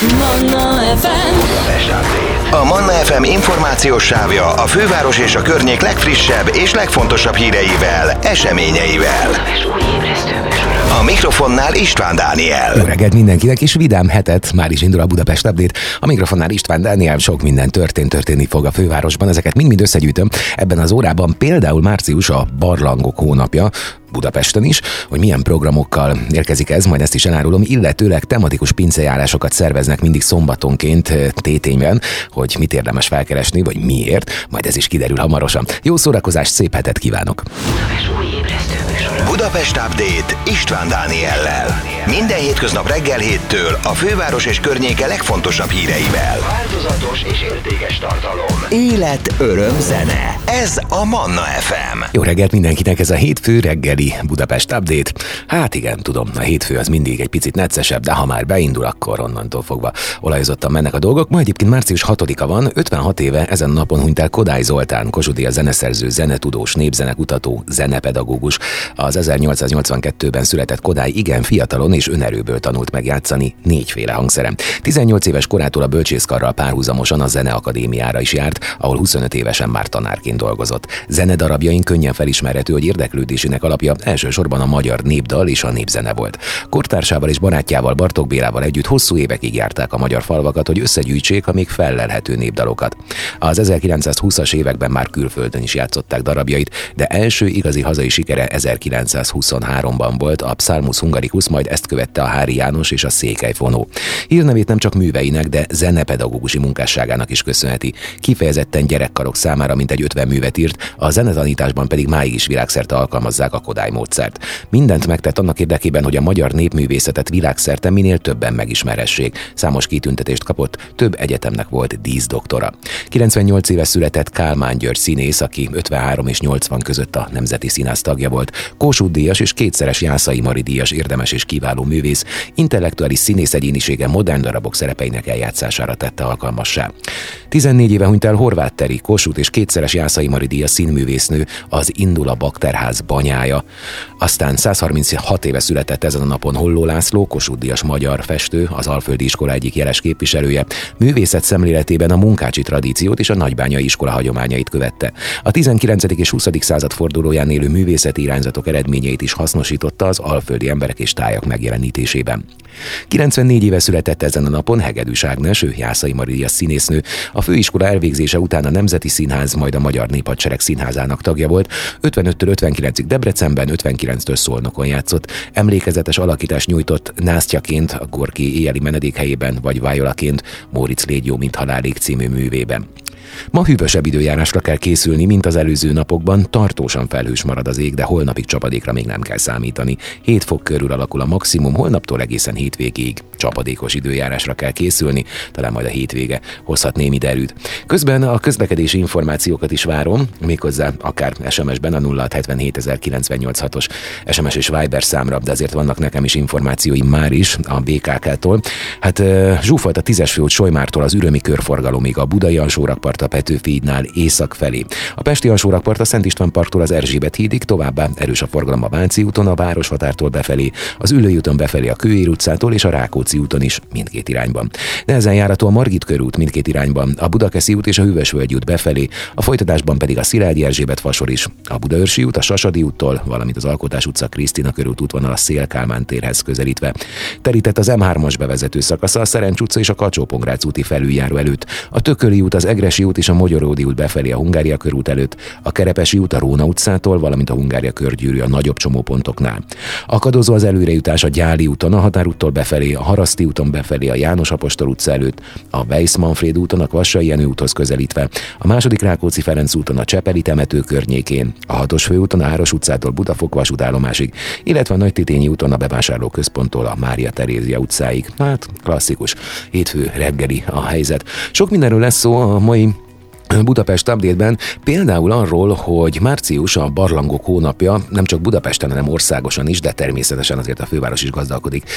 Manna FM A Manna FM információs sávja a főváros és a környék legfrissebb és legfontosabb híreivel, eseményeivel. A mikrofonnál István Dániel. Jó reggelt mindenkinek, és vidám hetet már is indul a Budapest Update. A mikrofonnál István Dániel, sok minden történt, történni fog a fővárosban. Ezeket mind-mind összegyűjtöm. Ebben az órában például március a barlangok hónapja, Budapesten is, hogy milyen programokkal érkezik ez, majd ezt is elárulom, illetőleg tematikus pincejárásokat szerveznek mindig szombatonként eh, tétényben, hogy mit érdemes felkeresni, vagy miért, majd ez is kiderül hamarosan. Jó szórakozást, szép hetet kívánok! Budapest Update István Dániellel. Minden hétköznap reggel héttől a főváros és környéke legfontosabb híreivel. Változatos és értékes tartalom. Élet, öröm, zene. Ez a Manna FM. Jó reggelt mindenkinek, ez a hétfő reggeli Budapest Update. Hát igen, tudom, a hétfő az mindig egy picit neccesebb, de ha már beindul, akkor onnantól fogva olajozottan mennek a dolgok. Ma egyébként március 6-a van, 56 éve ezen napon hunyt el Kodály Zoltán, Kossuth a zeneszerző, zenetudós, népzenekutató, zenepedagógus. Az 1882-ben született Kodály igen fiatalon és önerőből tanult megjátszani négyféle hangszerem. 18 éves korától a bölcsészkarral párhuzamosan a Zeneakadémiára is járt, ahol 25 évesen már tanárként dolgozott. Zenedarabjaink könnyen felismerhető, hogy érdeklődésének alapja elsősorban a magyar népdal és a népzene volt. Kortársával és barátjával Bartók Bélával együtt hosszú évekig járták a magyar falvakat, hogy összegyűjtsék a még fellelhető népdalokat. Az 1920-as években már külföldön is játszották darabjait, de első igazi hazai sikere 1923-ban volt a Psalmus Hungaricus, majd ezt követte a Hári János és a Székely Fonó. Hírnevét nem csak műveinek, de zenepedagógusi munkásságának is köszönheti. Kifejezetten gyerekkarok számára mintegy 50 művet írt, a zenetanításban pedig máig is világszerte alkalmazzák a Kodály módszert. Mindent megtett annak érdekében, hogy a magyar népművészetet világszerte minél többen megismerhessék. Számos kitüntetést kapott, több egyetemnek volt díszdoktora. 98 éve született Kálmán György színész, aki 53 és 80 között a Nemzeti Színház tagja volt. Kossuth díjas és kétszeres Jászai Mari díjas érdemes és kiváló művész, intellektuális színész egyénisége modern darabok szerepeinek eljátszására tette alkalmassá. 14 éve hunyt el Horváth Teri, Kossuth és kétszeres Jászai Mari díjas színművésznő, az Indula Bakterház banyája. Aztán 136 éve született ezen a napon Holló László, Kossuth díjas magyar festő, az Alföldi Iskola egyik jeles képviselője. Művészet szemléletében a munkácsi tradíciót és a nagybányai iskola hagyományait követte. A 19. és 20. század fordulóján élő művészeti irányzatok eredményeit is hasznosította az alföldi emberek és tájak megjelenítésében. 94 éve született ezen a napon Hegedűs Ágnes, ő Jászai Maria színésznő. A főiskola elvégzése után a Nemzeti Színház, majd a Magyar Néphadsereg Színházának tagja volt. 55-től 59-ig Debrecenben, 59-től Szolnokon játszott. Emlékezetes alakítást nyújtott Násztyaként a Gorki éjjeli menedékhelyében, vagy Vájolaként Móricz Légyó, mint halálig című művében. Ma hűvösebb időjárásra kell készülni, mint az előző napokban, tartósan felhős marad az ég, de holnapig csapadékra még nem kell számítani. 7 fok körül alakul a maximum, holnaptól egészen hétvégéig csapadékos időjárásra kell készülni, talán majd a hétvége hozhat némi derűt. Közben a közlekedési információkat is várom, méghozzá akár SMS-ben a 0677 os SMS és Viber számra, de azért vannak nekem is információim már is a BKK-tól. Hát zsúfolt a tízes főút Solymártól az ürömi körforgalomig a Budai alsórakpart a Petőfi hídnál észak felé. A Pesti alsórakpart a Szent István parktól az Erzsébet hídig, továbbá erős a forgalom a Váci úton, a Városhatártól befelé, az Ülői úton befelé a Kőér utcától és a Rákóczi úton is mindkét irányban. Nehezen járható a Margit körút mindkét irányban, a Budakeszi út és a Hűvösvölgy út befelé, a folytatásban pedig a Szilágyi Erzsébet fasor is. A Budaörsi út a Sasadi úttól, valamint az Alkotás utca Krisztina körút útvonal a Szél-Kálmán térhez közelítve. Terített az M3-as bevezető szakasza a Szerencs utca és a kacsó úti felüljáró előtt, a Tököli út, az Egresi út és a Magyaródi út befelé a Hungária körút előtt, a Kerepesi út a Róna utcától, valamint a Hungária körgyűrű a nagyobb csomópontoknál. Akadozó az előrejutás a Gyáli úton, a Határúttól befelé, a Haraszti úton befelé, a János Apostol utca előtt, a Weiss Manfred úton, a Kvassai Jenő úthoz közelítve, a második Rákóczi Ferenc úton, a Csepeli temető környékén, a hatos főúton, a Áros utcától Budafok vasútállomásig, illetve a Nagy Titényi úton a bevásárlóközponttól a Mária Terézia utcáig. Hát klasszikus, hétfő reggeli a helyzet. Sok mindenről lesz szó a mai Budapest update például arról, hogy március a barlangok hónapja nem csak Budapesten, hanem országosan is, de természetesen azért a főváros is gazdálkodik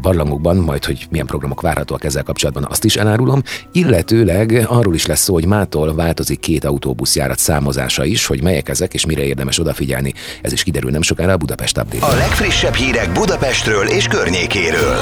barlangokban, majd hogy milyen programok várhatóak ezzel kapcsolatban, azt is elárulom, illetőleg arról is lesz szó, hogy mától változik két autóbuszjárat számozása is, hogy melyek ezek és mire érdemes odafigyelni. Ez is kiderül nem sokára a Budapest update A legfrissebb hírek Budapestről és környékéről.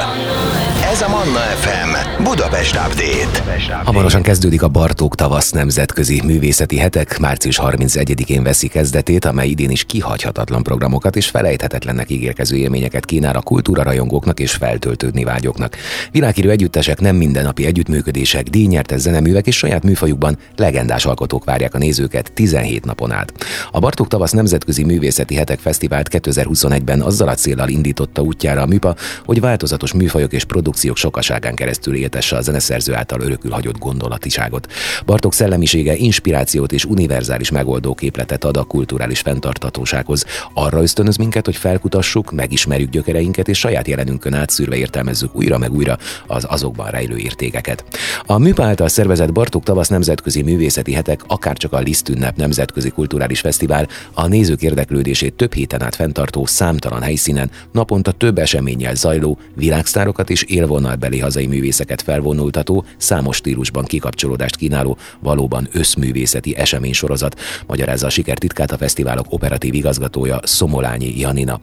Ez a Manna FM Budapest Update. Hamarosan kezdődik a Bartók Tavasz Nemzetközi Művészeti Hetek. Március 31-én veszi kezdetét, amely idén is kihagyhatatlan programokat és felejthetetlennek ígérkező élményeket kínál a kultúra rajongóknak és feltöltődni vágyoknak. Világhírű együttesek, nem mindennapi együttműködések, díjnyertes zeneművek és saját műfajukban legendás alkotók várják a nézőket 17 napon át. A Bartók Tavasz Nemzetközi Művészeti Hetek Fesztivált 2021-ben azzal a célral indította útjára a műpa, hogy változatos műfajok és produkciók sokaságán keresztül éltesse a zeneszerző által örökül hagyott gondolatiságot. Bartók szellemisége inspirációt és univerzális megoldóképletet ad a kulturális fenntartatósághoz. Arra ösztönöz minket, hogy felkutassuk, megismerjük gyökereinket és saját jelenünkön átszűrve értelmezzük újra meg újra az azokban rejlő értékeket. A műpa által szervezett Bartók Tavasz Nemzetközi Művészeti Hetek, akárcsak a Liszt ünnep Nemzetközi Kulturális Fesztivál a nézők érdeklődését több héten át fenntartó számtalan helyszínen naponta több eseménnyel zajló, világsztárokat és élvonalbeli hazai művészeket felvonultató, számos stílusban kikapcsolódást kínáló, valóban összművészeti eseménysorozat, magyarázza a sikertitkát a fesztiválok operatív igazgatója Szomolányi Janina.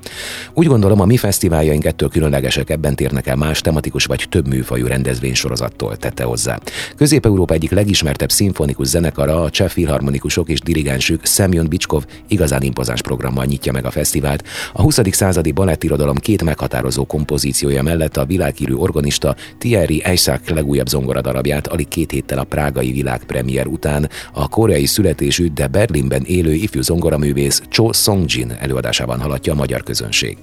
Úgy gondolom, a mi fesztiváljaink ettől különlegesek, ebben térnek el más tematikus vagy több műfajú rendezvénysorozattól, tette hozzá. Közép-Európa egyik legismertebb szimfonikus zenekara, a cseh filharmonikusok és dirigensük Semyon Bicskov igazán impozáns programmal nyitja meg a fesztivált. A 20. századi balettirodalom két meghatározó kompozíciója mellett a világhírű organista Thierry Isaac legújabb zongoradarabját alig két héttel a prágai világpremier után a koreai születésű, de Berlinben élő ifjú zongoraművész Cho Songjin előadásában haladja a magyar közönség.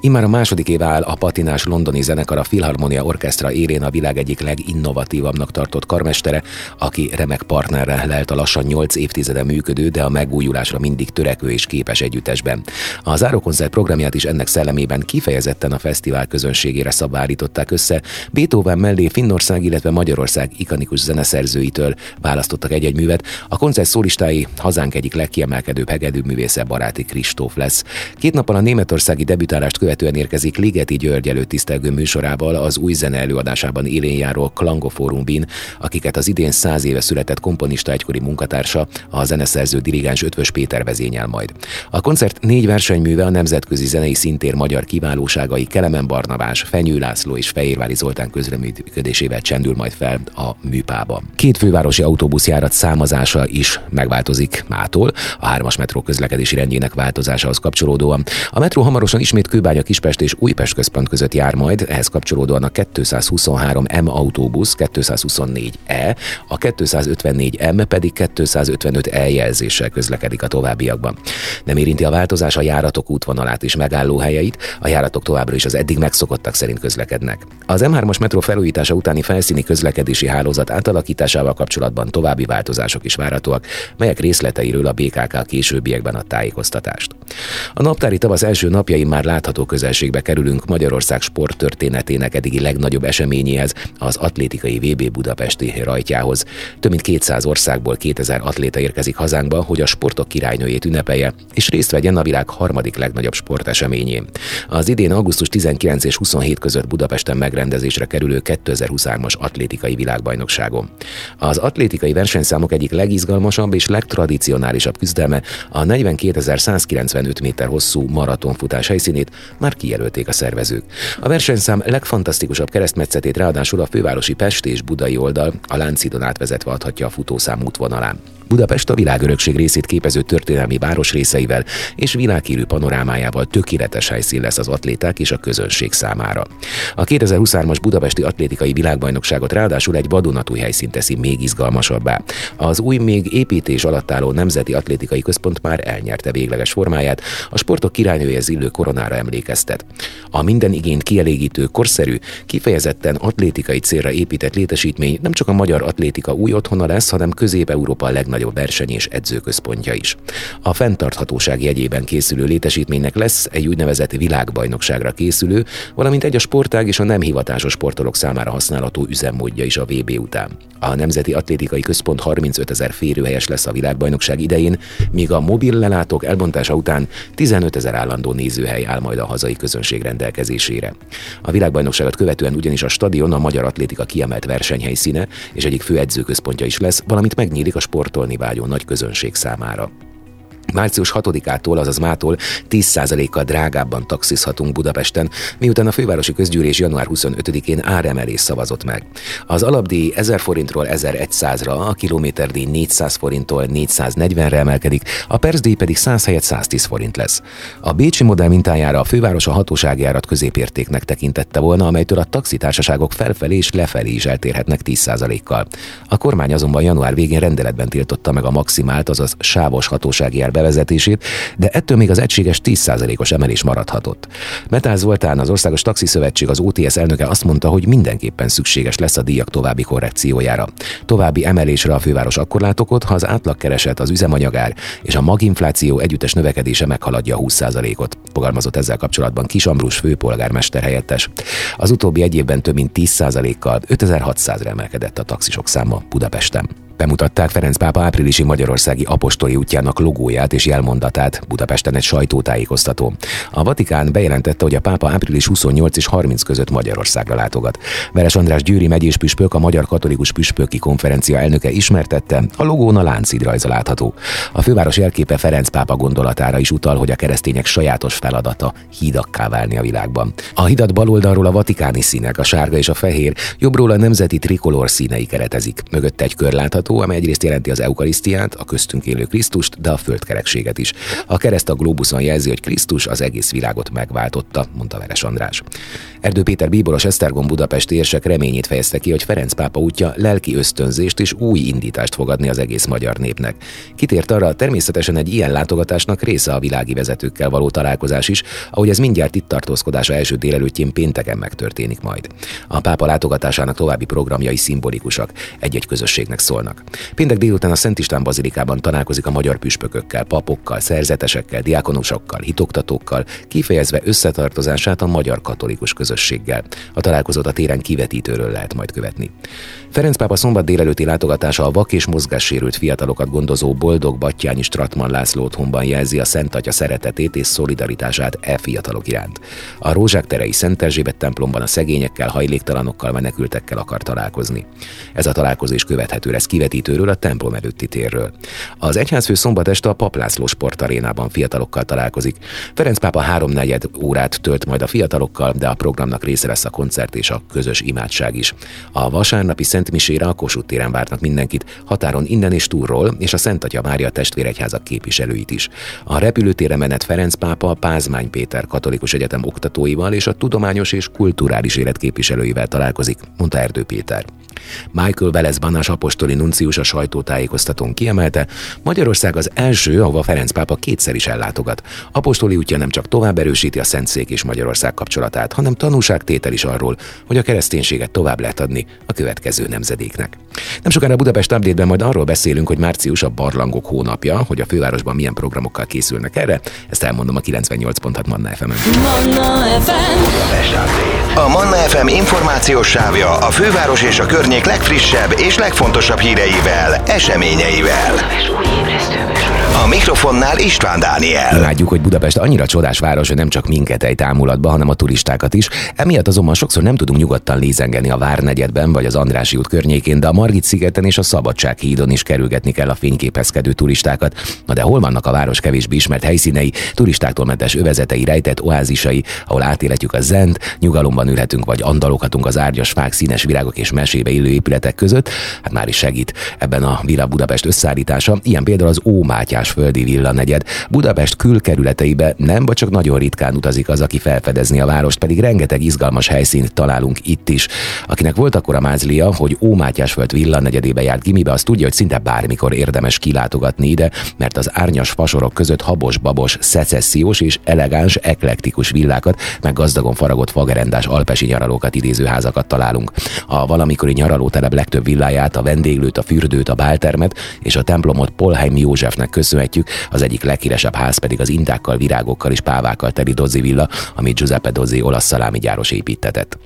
Immár a második év áll a patinás londoni zenekar a Filharmonia Orkestra érén a világ egyik leginnovatívabbnak tartott karmestere, aki remek partnerre lelt a lassan 8 évtizede működő, de a megújulásra mindig törekvő és képes együttesben. A zárókoncert programját is ennek szellemében kifejezetten a fesztivál közönségére szabvárították össze. Beethoven mellé Finnország, illetve Magyarország ikonikus zeneszerzőitől választottak egy-egy művet. A koncert szólistái hazánk egyik legkiemelkedőbb hegedűművésze Baráti Kristóf lesz. Két nappal a németországi debütálást követően érkezik Ligeti György előtt tisztelgő műsorával az új zene előadásában élén járó Klangoforum Bin, akiket az idén száz éve született komponista egykori munkatársa, a zeneszerző dirigens Ötvös Péter vezényel majd. A koncert négy versenyműve a nemzetközi zenei szintér magyar kiválóságai Kelemen Barnabás, Fenyő László és Fehérvári Zoltán közreműködésével csendül majd fel a műpába. Két fővárosi autóbuszjárat számozása is megváltozik mától, a hármas metró közlekedési rendjének változásához kapcsolódóan. A metró hamarosan ismét Kőbánya, Kispest és Újpest központ között jár majd, ehhez kapcsolódóan a 223 M autóbusz, 224E, a 254 M pedig 255 E jelzéssel közlekedik a továbbiakban. Nem érinti a változás a járatok útvonalát és megállóhelyeit, a járatok továbbra is az eddig megszokottak szerint közlekednek. Az M3-as metró felújítása utáni felszíni közlekedési hálózat átalakításával kapcsolatban további változások is várhatóak, melyek részleteiről a BKK későbbiekben a tájékoztatást. A naptári tavasz első napjain már látható közelségbe kerülünk Magyarország sporttörténetének eddigi legnagyobb eseményéhez, az atlétikai VB Budapesti rajtjához. Több mint 200 országból 2000 atléta érkezik hazánkba, hogy a sportok királynőjét ünnepelje, és részt vegyen a világ harmadik legnagyobb sporteseményén. Az idén augusztus 19 és 27 között Budapesten megrendezésre kerülő 2023-as atlétikai világbajnokságon. Az atlétikai versenyszámok egyik legizgalmasabb és legtradicionálisabb küzdelme a 42.195 méter hosszú maratonfutás helyszínét már kijelölték a szervezők. A versenyszám legfantasztikusabb keresztmetszetét ráadásul a fővárosi Pest és Budai oldal a Láncidon átvezetve adhatja a futószám útvonalán. Budapest a világörökség részét képező történelmi városrészeivel és világhírű panorámájával tökéletes helyszín lesz az atléták és a közönség számára. A 2023-as Budapesti Atlétikai Világbajnokságot ráadásul egy vadonatúj helyszín teszi még izgalmasabbá. Az új, még építés alatt álló Nemzeti Atlétikai Központ már elnyerte végleges formáját, a sportok királynője illő koronára emlékeztet. A minden igényt kielégítő, korszerű, kifejezetten atlétikai célra épített létesítmény nem csak a magyar atlétika új otthona lesz, hanem Közép-Európa legnagyobb legnagyobb verseny és edzőközpontja is. A fenntarthatóság jegyében készülő létesítménynek lesz egy úgynevezett világbajnokságra készülő, valamint egy a sportág és a nem hivatásos sportolók számára használható üzemmódja is a VB után. A Nemzeti Atlétikai Központ 35 ezer férőhelyes lesz a világbajnokság idején, míg a mobil lelátók elbontása után 15 ezer állandó nézőhely áll majd a hazai közönség rendelkezésére. A világbajnokságot követően ugyanis a stadion a magyar atlétika kiemelt versenyhelyszíne és egyik fő edzőközpontja is lesz, valamint megnyílik a sportolni vágyó nagy közönség számára. Március 6-ától, azaz mától 10%-kal drágábban taxizhatunk Budapesten, miután a fővárosi közgyűlés január 25-én áremelés szavazott meg. Az alapdíj 1000 forintról 1100-ra, a kilométerdíj 400 forinttól 440-re emelkedik, a percdíj pedig 100 helyett 110 forint lesz. A Bécsi modell mintájára a főváros a hatósági árat középértéknek tekintette volna, amelytől a taxitársaságok felfelé és lefelé is eltérhetnek 10%-kal. A kormány azonban január végén rendeletben tiltotta meg a maximált, azaz sávos hatósági ár bevezetését, de ettől még az egységes 10%-os emelés maradhatott. Metáz Zoltán, az Országos Taxi Szövetség, az OTS elnöke azt mondta, hogy mindenképpen szükséges lesz a díjak további korrekciójára. További emelésre a főváros akkor lát okot, ha az átlagkereset, az üzemanyagár és a maginfláció együttes növekedése meghaladja a 20%-ot. Fogalmazott ezzel kapcsolatban Kis Ambrus főpolgármester helyettes. Az utóbbi egy évben több mint 10%-kal 5600-ra emelkedett a taxisok száma Budapesten. Bemutatták Ferenc pápa áprilisi Magyarországi apostoli útjának logóját és jelmondatát Budapesten egy sajtótájékoztató. A Vatikán bejelentette, hogy a pápa április 28 és 30 között Magyarországra látogat. Veres András Győri megyés püspök, a Magyar Katolikus Püspöki Konferencia elnöke ismertette, a logón a láncid rajza látható. A főváros jelképe Ferenc pápa gondolatára is utal, hogy a keresztények sajátos feladata hídakká válni a világban. A hidat baloldalról a vatikáni színek, a sárga és a fehér, jobbról a nemzeti trikolor színei keretezik. Mögötte egy kör látható, található, amely egyrészt jelenti az eukarisztiát, a köztünk élő Krisztust, de a földkerekséget is. A kereszt a glóbuszon jelzi, hogy Krisztus az egész világot megváltotta, mondta Veres András. Erdő Péter bíboros Esztergom Budapest érsek reményét fejezte ki, hogy Ferenc pápa útja lelki ösztönzést és új indítást fogadni az egész magyar népnek. Kitért arra, természetesen egy ilyen látogatásnak része a világi vezetőkkel való találkozás is, ahogy ez mindjárt itt tartózkodása első délelőttjén pénteken megtörténik majd. A pápa látogatásának további programjai szimbolikusak, egy-egy közösségnek szólnak vannak. Péntek délután a Szent István Bazilikában találkozik a magyar püspökökkel, papokkal, szerzetesekkel, diákonusokkal, hitoktatókkal, kifejezve összetartozását a magyar katolikus közösséggel. A találkozót a téren kivetítőről lehet majd követni. Ferenc pápa szombat délelőtti látogatása a vak és mozgássérült fiatalokat gondozó Boldog Battyányi Stratman László otthonban jelzi a Szent Atya szeretetét és szolidaritását e fiatalok iránt. A Rózsák terei Szent Erzsébet templomban a szegényekkel, hajléktalanokkal, menekültekkel akar találkozni. Ez a találkozás követhető lesz kivetítőről a templom előtti térről. Az egyházfő szombat este a Paplászló sportarénában fiatalokkal találkozik. Ferenc pápa háromnegyed órát tölt majd a fiatalokkal, de a programnak része lesz a koncert és a közös imádság is. A vasárnapi Szent Misére a Kossuth téren várnak mindenkit, határon innen és túlról, és a Szent Atya várja a testvéregyházak képviselőit is. A repülőtére menet Ferenc pápa Pázmány Péter katolikus egyetem oktatóival és a tudományos és kulturális élet képviselőivel találkozik, mondta Erdő Péter. Michael Velez Banás apostoli nuncius a sajtótájékoztatón kiemelte, Magyarország az első, ahova Ferenc pápa kétszer is ellátogat. Apostoli útja nem csak tovább erősíti a Szentszék és Magyarország kapcsolatát, hanem tanúságtétel is arról, hogy a kereszténységet tovább lehet adni a következő nemzedéknek. Nem sokára Budapest update majd arról beszélünk, hogy március a barlangok hónapja, hogy a fővárosban milyen programokkal készülnek erre, ezt elmondom a 98.6 Manna fm Manna FM. A Manna FM információs sávja a főváros és a környék legfrissebb és legfontosabb híreivel, eseményeivel. A mikrofonnál István Dániel. Látjuk, hogy Budapest annyira csodás város, hogy nem csak minket egy támulatba, hanem a turistákat is. Emiatt azonban sokszor nem tudunk nyugodtan lézengeni a Várnegyedben vagy az Andrási út környékén, de a Margit szigeten és a Szabadság hídon is kerülgetni kell a fényképezkedő turistákat. Na de hol vannak a város kevésbé ismert helyszínei, turistáktól mentes övezetei, rejtett oázisai, ahol átélhetjük a zent, nyugalomban ülhetünk vagy andaloghatunk az árgyas fák, színes virágok és mesébe élő épületek között. Hát már is segít ebben a Villa Budapest összeállítása. Ilyen például az Ómátyás földi villa negyed. Budapest külkerületeibe nem, vagy csak nagyon ritkán utazik az, aki felfedezni a várost, pedig rengeteg izgalmas helyszínt találunk itt is. Akinek volt akkor a mázlia, hogy Ómátyásföld villa negyedébe járt gimibe, az tudja, hogy szinte bármikor érdemes kilátogatni ide, mert az árnyas fasorok között habos-babos, szecessziós és elegáns, eklektikus villákat, meg gazdagon faragott fagerendás alpesi nyaralókat idéző házakat találunk. A valamikori nyaralótelep legtöbb villáját, a vendéglőt, a fürdőt, a báltermet és a templomot Polheim Józsefnek köszönhetjük, az egyik leghíresebb ház pedig az intákkal, virágokkal és pávákkal teli Dozzi villa, amit Giuseppe Dozzi olasz szalámi gyáros építetett.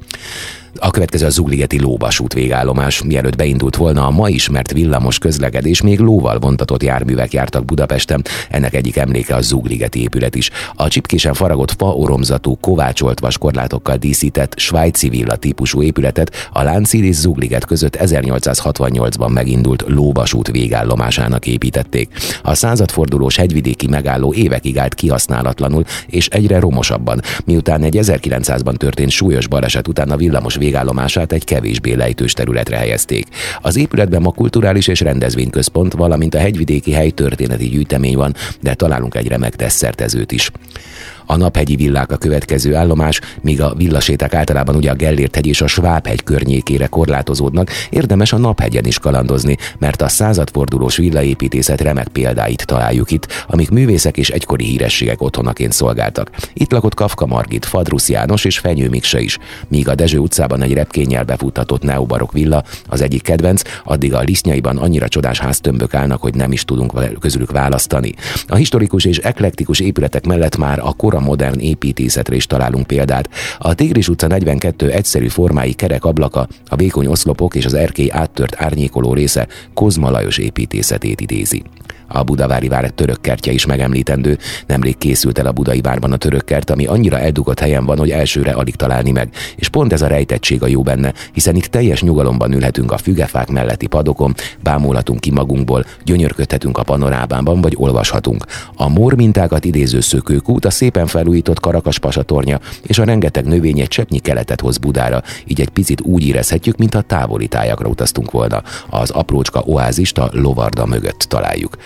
A következő a Zugligeti lóvasút végállomás. Mielőtt beindult volna a ma ismert villamos közlekedés, még lóval vontatott járművek jártak Budapesten. Ennek egyik emléke a Zugligeti épület is. A csipkésen faragott fa oromzatú, kovácsolt vaskorlátokkal díszített svájci villa típusú épületet a Lánchíd és Zugliget között 1868-ban megindult lóvasút végállomásának építették. A századfordulós hegyvidéki megálló évekig állt kihasználatlanul és egyre romosabban, miután egy 1900-ban történt súlyos baleset után a villamos végállomását egy kevésbé lejtős területre helyezték. Az épületben ma kulturális és rendezvényközpont, valamint a hegyvidéki hely történeti gyűjtemény van, de találunk egy remek desszertezőt is. A naphegyi villák a következő állomás, míg a villaséták általában ugye a Gellért és a Svábhegy környékére korlátozódnak, érdemes a naphegyen is kalandozni, mert a századfordulós villaépítészet remek példáit találjuk itt, amik művészek és egykori hírességek otthonaként szolgáltak. Itt lakott Kafka Margit, Fadrusz János és Fenyő Mikse is, míg a Dezső utcában egy repkénnyel befuttatott neobarok villa, az egyik kedvenc, addig a lisztnyaiban annyira csodás háztömbök állnak, hogy nem is tudunk közülük választani. A historikus és eklektikus épületek mellett már a kora modern építészetre is találunk példát. A Tigris utca 42 egyszerű formái kerek ablaka, a vékony oszlopok és az erkély áttört árnyékoló része Kozma Lajos építészetét idézi. A Budavári vár török kertje is megemlítendő. Nemrég készült el a Budai várban a török kert, ami annyira eldugott helyen van, hogy elsőre alig találni meg. És pont ez a rejtettség a jó benne, hiszen itt teljes nyugalomban ülhetünk a fügefák melletti padokon, bámulhatunk ki magunkból, gyönyörködhetünk a panorábában, vagy olvashatunk. A mór mintákat idéző szökőkút, a szépen felújított Karakas pasatornya és a rengeteg növény egy cseppnyi keletet hoz Budára, így egy picit úgy érezhetjük, mintha távoli tájakra utaztunk volna. Az aprócska oázist a lovarda mögött találjuk.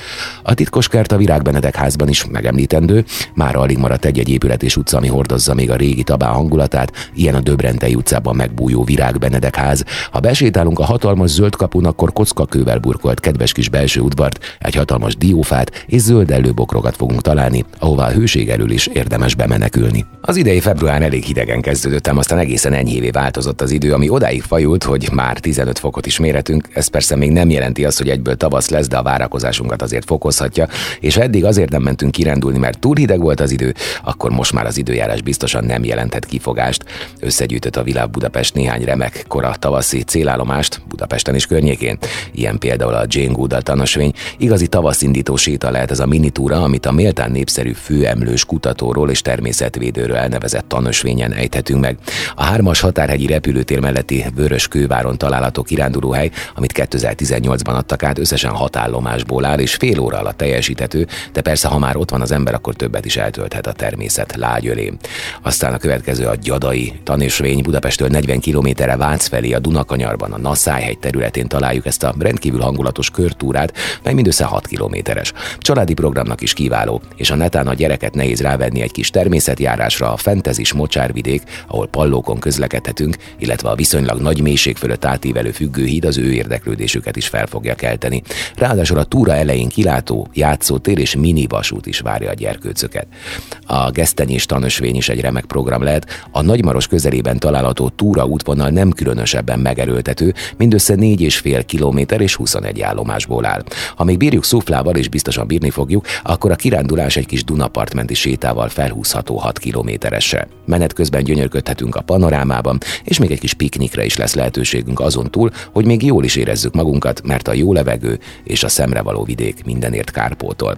A titkos kert a Virágbenedek házban is megemlítendő, már alig maradt egy-egy épület és utca, ami hordozza még a régi tabá hangulatát, ilyen a Döbrentei utcában megbújó Virágbenedek ház. Ha besétálunk a hatalmas zöld kapun, akkor kockakővel burkolt kedves kis belső udvart, egy hatalmas diófát és zöld előbokrokat fogunk találni, ahová a hőség elől is érdemes bemenekülni. Az idei február elég hidegen kezdődött, ám aztán egészen enyhévé változott az idő, ami odáig fajult, hogy már 15 fokot is méretünk. Ez persze még nem jelenti azt, hogy egyből tavasz lesz, de a várakozásunkat azért azért fokozhatja, és eddig azért nem mentünk kirándulni, mert túl hideg volt az idő, akkor most már az időjárás biztosan nem jelenthet kifogást. Összegyűjtött a Világ Budapest néhány remek kora tavaszi célállomást Budapesten és környékén. Ilyen például a Jane Goodall tanösvény. Igazi tavaszindító séta lehet ez a minitúra, amit a méltán népszerű főemlős kutatóról és természetvédőről elnevezett tanösvényen ejthetünk meg. A hármas határhegyi repülőtér melletti Vörös kőváron található kirándulóhely, amit 2018-ban adtak át, összesen hat állomásból áll, és fél óra alatt teljesíthető, de persze, ha már ott van az ember, akkor többet is eltölthet a természet lágyölé. Aztán a következő a Gyadai tanösvény Budapesttől 40 kilométerre Vác felé a Dunakanyarban, a Nasszájhegy területén találjuk ezt a rendkívül hangulatos körtúrát, mely mindössze 6 kilométeres. Családi programnak is kiváló, és a netán a gyereket nehéz rávenni egy kis természetjárásra a Fentezis mocsárvidék, ahol pallókon közlekedhetünk, illetve a viszonylag nagy mélység fölött átívelő függőhíd az ő érdeklődésüket is fel fogja kelteni. Ráadásul a túra elején kilátó, játszótér és mini vasút is várja a gyerkőcöket. A Gesztenyés tanösvény is egy remek program lehet, a Nagymaros közelében található túra útvonal nem különösebben megerőltető, mindössze 4,5 km és 21 állomásból áll. Ha még bírjuk szuflával és biztosan bírni fogjuk, akkor a kirándulás egy kis Dunapartmenti sétával felhúzható 6 kilométeresre. Menet közben gyönyörködhetünk a panorámában, és még egy kis piknikre is lesz lehetőségünk azon túl, hogy még jól is érezzük magunkat, mert a jó levegő és a szemrevaló vidék mindenért kárpótol.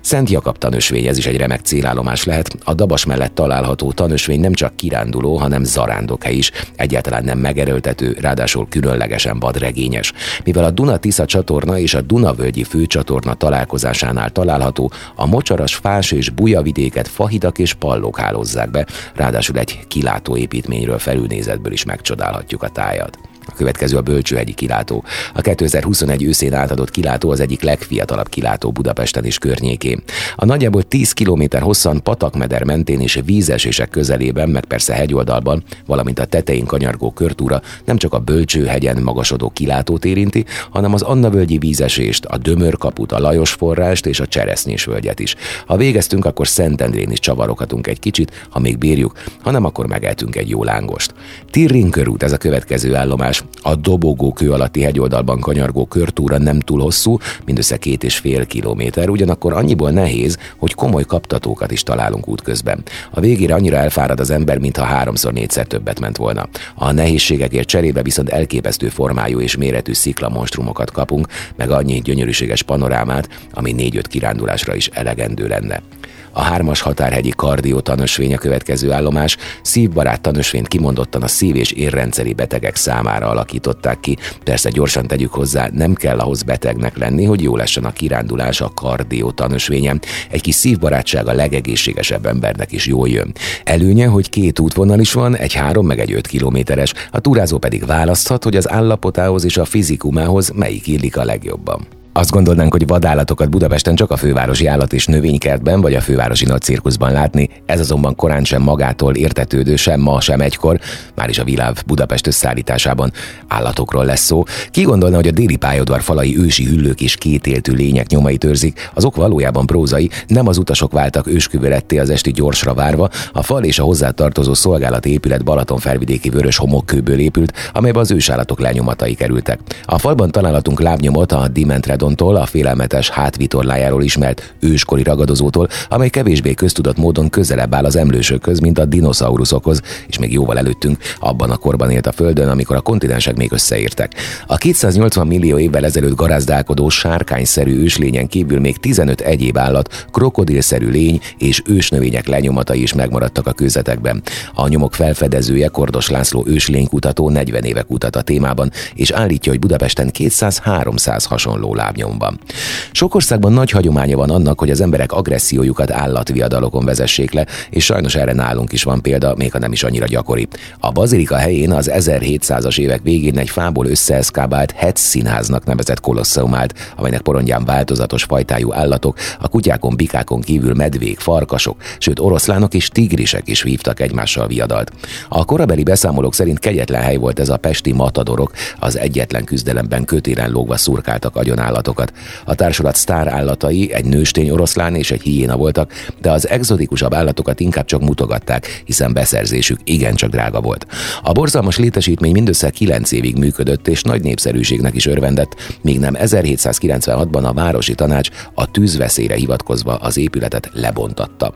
Szent Jakab tanösvény, ez is egy remek célállomás lehet. A Dabas mellett található tanösvény nem csak kiránduló, hanem zarándokhely is. Egyáltalán nem megerőltető, ráadásul különlegesen vadregényes. Mivel a Duna-Tisza csatorna és a Dunavölgyi főcsatorna találkozásánál található, a mocsaras fás és bujavidéket fahidak és pallók hálózzák be, ráadásul egy kilátó építményről felülnézetből is megcsodálhatjuk a tájat. A következő a Bölcsőhegyi kilátó. A 2021 őszén átadott kilátó az egyik legfiatalabb kilátó Budapesten és környékén. A nagyjából 10 km hosszan patakmeder mentén és vízesések közelében, meg persze hegyoldalban, valamint a tetején kanyargó körtúra nem csak a Bölcsőhegyen magasodó kilátót érinti, hanem az Annavölgyi vízesést, a Dömörkaput, a Lajos forrást és a Cseresznyés völgyet is. Ha végeztünk, akkor Szentendrén is csavaroghatunk egy kicsit, ha még bírjuk, hanem akkor megeltünk egy jó lángost. Tirrin körút ez a következő állomás, kirándulás. A dobogó kő alatti hegyoldalban kanyargó körtúra nem túl hosszú, mindössze két és fél kilométer, ugyanakkor annyiból nehéz, hogy komoly kaptatókat is találunk útközben. A végére annyira elfárad az ember, mintha háromszor négyszer többet ment volna. A nehézségekért cserébe viszont elképesztő formájú és méretű sziklamonstrumokat kapunk, meg annyi gyönyörűséges panorámát, ami négy-öt kirándulásra is elegendő lenne. A hármas határhegyi kardió tanösvény a következő állomás, szívbarát tanösvényt kimondottan a szív- és érrendszeri betegek számára alakították ki. Persze gyorsan tegyük hozzá, nem kell ahhoz betegnek lenni, hogy jó lessen a kirándulás a kardió tanösvényen. Egy kis szívbarátság a legegészségesebb embernek is jól jön. Előnye, hogy két útvonal is van, egy három meg egy öt kilométeres, a túrázó pedig választhat, hogy az állapotához és a fizikumához melyik illik a legjobban. Azt gondolnánk, hogy vadállatokat Budapesten csak a fővárosi állat és növénykertben vagy a fővárosi nagy cirkuszban látni, ez azonban korán sem magától értetődő, sem ma, sem egykor, már is a világ Budapest összeállításában állatokról lesz szó. Ki gondolna, hogy a déli pályaudvar falai ősi hüllők és kétéltű lények nyomait őrzik, azok valójában prózai, nem az utasok váltak ősküveletté az esti gyorsra várva, a fal és a hozzátartozó szolgálati épület Balaton felvidéki vörös homokkőből épült, amelybe az ősállatok lenyomatai kerültek. A falban találatunk lábnyomot a Dimentredon Planktontól, a félelmetes hátvitorlájáról ismert őskori ragadozótól, amely kevésbé köztudott módon közelebb áll az emlősökhöz, mint a dinoszauruszokhoz, és még jóval előttünk abban a korban élt a Földön, amikor a kontinensek még összeértek. A 280 millió évvel ezelőtt garázdálkodó sárkányszerű őslényen kívül még 15 egyéb állat, krokodilszerű lény és ősnövények lenyomatai is megmaradtak a kőzetekben. A nyomok felfedezője Kordos László őslénykutató 40 éve kutat a témában, és állítja, hogy Budapesten 200-300 hasonló láb lábnyomban. Sok országban nagy hagyománya van annak, hogy az emberek agressziójukat állatviadalokon vezessék le, és sajnos erre nálunk is van példa, még ha nem is annyira gyakori. A bazilika helyén az 1700-as évek végén egy fából összeeszkábált Hetz színháznak nevezett kolosszeum állt, amelynek porondján változatos fajtájú állatok, a kutyákon, bikákon kívül medvék, farkasok, sőt oroszlánok és tigrisek is vívtak egymással viadalt. A korabeli beszámolók szerint kegyetlen hely volt ez a pesti matadorok, az egyetlen küzdelemben kötélen lógva szurkáltak agyonállatok állatokat. A társulat sztár állatai egy nőstény oroszlán és egy hiéna voltak, de az exotikusabb állatokat inkább csak mutogatták, hiszen beszerzésük igencsak drága volt. A borzalmas létesítmény mindössze 9 évig működött és nagy népszerűségnek is örvendett, míg nem 1796-ban a városi tanács a tűzveszélyre hivatkozva az épületet lebontatta.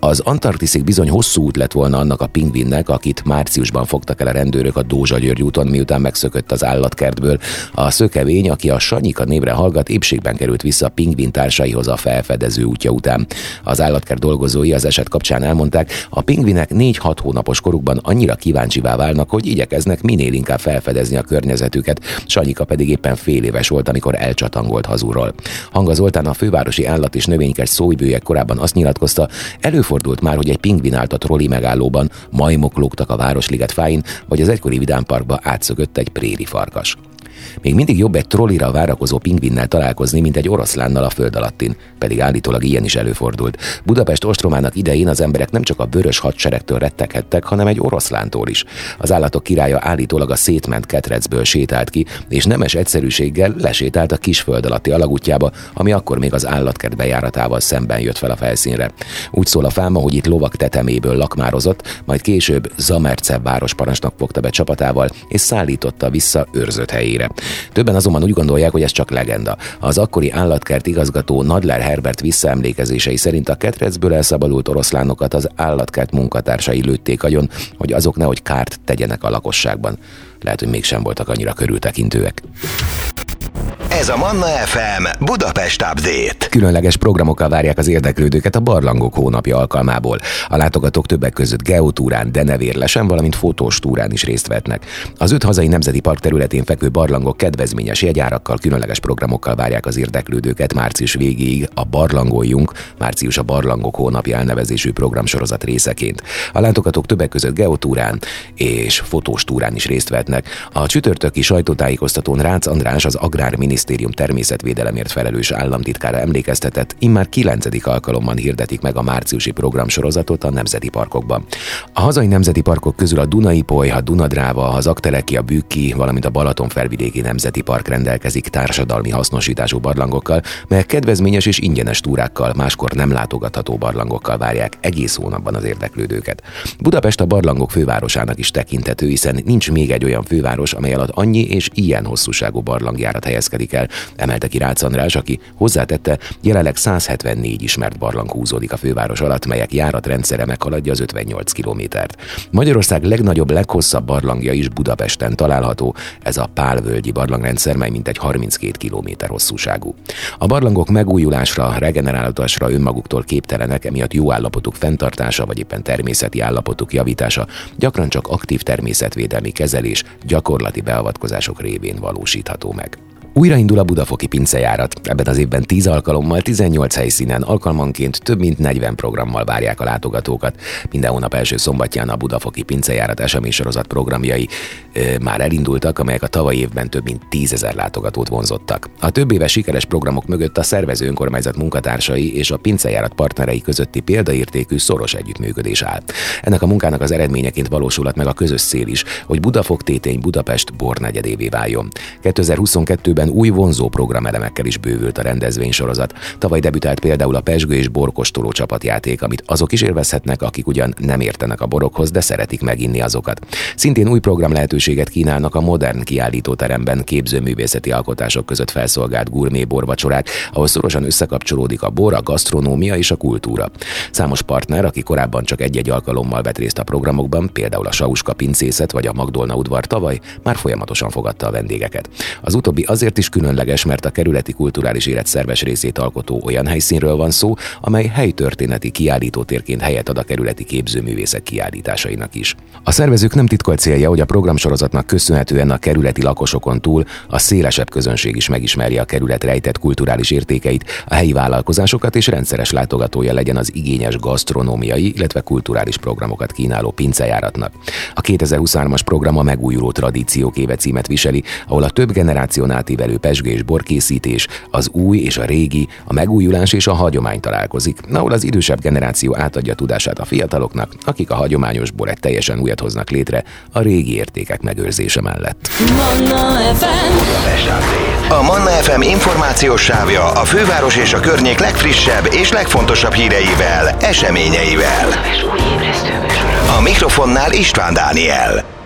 Az Antarktiszig bizony hosszú út lett volna annak a pingvinnek, akit márciusban fogtak el a rendőrök a Dózsa György úton, miután megszökött az állatkertből. A szökevény, aki a Sanyika névre hallgat, épségben került vissza a pingvin társaihoz a felfedező útja után. Az állatkert dolgozói az eset kapcsán elmondták, a pingvinek 4-6 hónapos korukban annyira kíváncsivá válnak, hogy igyekeznek minél inkább felfedezni a környezetüket, Sanyika pedig éppen fél éves volt, amikor elcsatangolt hazúról. Hanga Zoltán a fővárosi állat és növénykert szóibője korábban azt nyilatkozta, Előfordult már, hogy egy pingvin állt a troli megállóban, majmok lógtak a Városliget fáin, vagy az egykori vidámparkba átszögött egy préri farkas. Még mindig jobb egy trollira várakozó pingvinnel találkozni, mint egy oroszlánnal a föld alattin, pedig állítólag ilyen is előfordult. Budapest ostromának idején az emberek nem csak a vörös hadseregtől retteghettek, hanem egy oroszlántól is. Az állatok királya állítólag a szétment ketrecből sétált ki, és nemes egyszerűséggel lesétált a kis föld alatti alagútjába, ami akkor még az állatkert bejáratával szemben jött fel a felszínre. Úgy szól a fáma, hogy itt lovak teteméből lakmározott, majd később Zamercev városparancsnok fogta be csapatával, és szállította vissza őrzött helyére. Többen azonban úgy gondolják, hogy ez csak legenda. Az akkori állatkert igazgató Nadler Herbert visszaemlékezései szerint a ketrecből elszabadult oroszlánokat az állatkert munkatársai lőtték agyon, hogy azok nehogy kárt tegyenek a lakosságban. Lehet, hogy mégsem voltak annyira körültekintőek. Ez a Manna FM Budapest Update. Különleges programokkal várják az érdeklődőket a Barlangok hónapja alkalmából. A látogatók többek között geotúrán, denevérlesen, valamint fotós túrán is részt vetnek. Az öt hazai nemzeti park területén fekvő barlangok kedvezményes jegyárakkal, különleges programokkal várják az érdeklődőket március végéig a Barlangoljunk, március a Barlangok hónapja elnevezésű programsorozat részeként. A látogatók többek között geotúrán és fotós túrán is részt vetnek. A csütörtöki sajtótájékoztatón Rácz András az agrárminiszter minisztérium természetvédelemért felelős államtitkára emlékeztetett, immár kilencedik alkalommal hirdetik meg a márciusi programsorozatot a nemzeti parkokban. A hazai nemzeti parkok közül a Dunai Poly, a Dunadráva, az Aktereki, a Bükki, valamint a Balaton felvidéki nemzeti park rendelkezik társadalmi hasznosítású barlangokkal, melyek kedvezményes és ingyenes túrákkal, máskor nem látogatható barlangokkal várják egész hónapban az érdeklődőket. Budapest a barlangok fővárosának is tekintető, hiszen nincs még egy olyan főváros, amely alatt annyi és ilyen hosszúságú barlangjárat helyezkedik el, emelte ki Rácz András, aki hozzátette, jelenleg 174 ismert barlang húzódik a főváros alatt, melyek járatrendszere meghaladja az 58 kilométert. Magyarország legnagyobb, leghosszabb barlangja is Budapesten található, ez a Pálvölgyi barlangrendszer, mely mintegy 32 kilométer hosszúságú. A barlangok megújulásra, regenerálásra önmaguktól képtelenek, emiatt jó állapotuk fenntartása vagy éppen természeti állapotuk javítása gyakran csak aktív természetvédelmi kezelés, gyakorlati beavatkozások révén valósítható meg. Újraindul a Budafoki pincejárat. Ebben az évben 10 alkalommal, 18 helyszínen, alkalmanként több mint 40 programmal várják a látogatókat. Minden hónap első szombatján a Budafoki pincejárat eseménysorozat programjai e, már elindultak, amelyek a tavalyi évben több mint 10 ezer látogatót vonzottak. A több éves sikeres programok mögött a szervező önkormányzat munkatársai és a pincejárat partnerei közötti példaértékű szoros együttműködés áll. Ennek a munkának az eredményeként valósulhat meg a közös cél is, hogy Budafok tétény Budapest bornegyedévé váljon. 2022-ben évben új vonzó programelemekkel is bővült a rendezvénysorozat. Tavaly debütált például a Pesgő és borkostoló csapatjáték, amit azok is élvezhetnek, akik ugyan nem értenek a borokhoz, de szeretik meginni azokat. Szintén új program lehetőséget kínálnak a modern kiállítóteremben képzőművészeti alkotások között felszolgált gurmé borvacsorák, ahol szorosan összekapcsolódik a bor, a gasztronómia és a kultúra. Számos partner, aki korábban csak egy-egy alkalommal vett részt a programokban, például a Sauska pincészet vagy a Magdolna udvar tavaly, már folyamatosan fogadta a vendégeket. Az utóbbi azért is különleges, mert a kerületi kulturális élet szerves részét alkotó olyan helyszínről van szó, amely helytörténeti kiállítótérként helyet ad a kerületi képzőművészek kiállításainak is. A szervezők nem titkolt célja, hogy a programsorozatnak köszönhetően a kerületi lakosokon túl a szélesebb közönség is megismerje a kerület rejtett kulturális értékeit, a helyi vállalkozásokat és rendszeres látogatója legyen az igényes gasztronómiai, illetve kulturális programokat kínáló pincejáratnak. A 2023-as program a megújuló tradíciók éve címet viseli, ahol a több generáción megfelelő pesgő és borkészítés, az új és a régi, a megújulás és a hagyomány találkozik, ahol az idősebb generáció átadja tudását a fiataloknak, akik a hagyományos bor egy teljesen újat hoznak létre a régi értékek megőrzése mellett. Manna FM. A Manna FM információs sávja a főváros és a környék legfrissebb és legfontosabb híreivel, eseményeivel. A mikrofonnál István Dániel.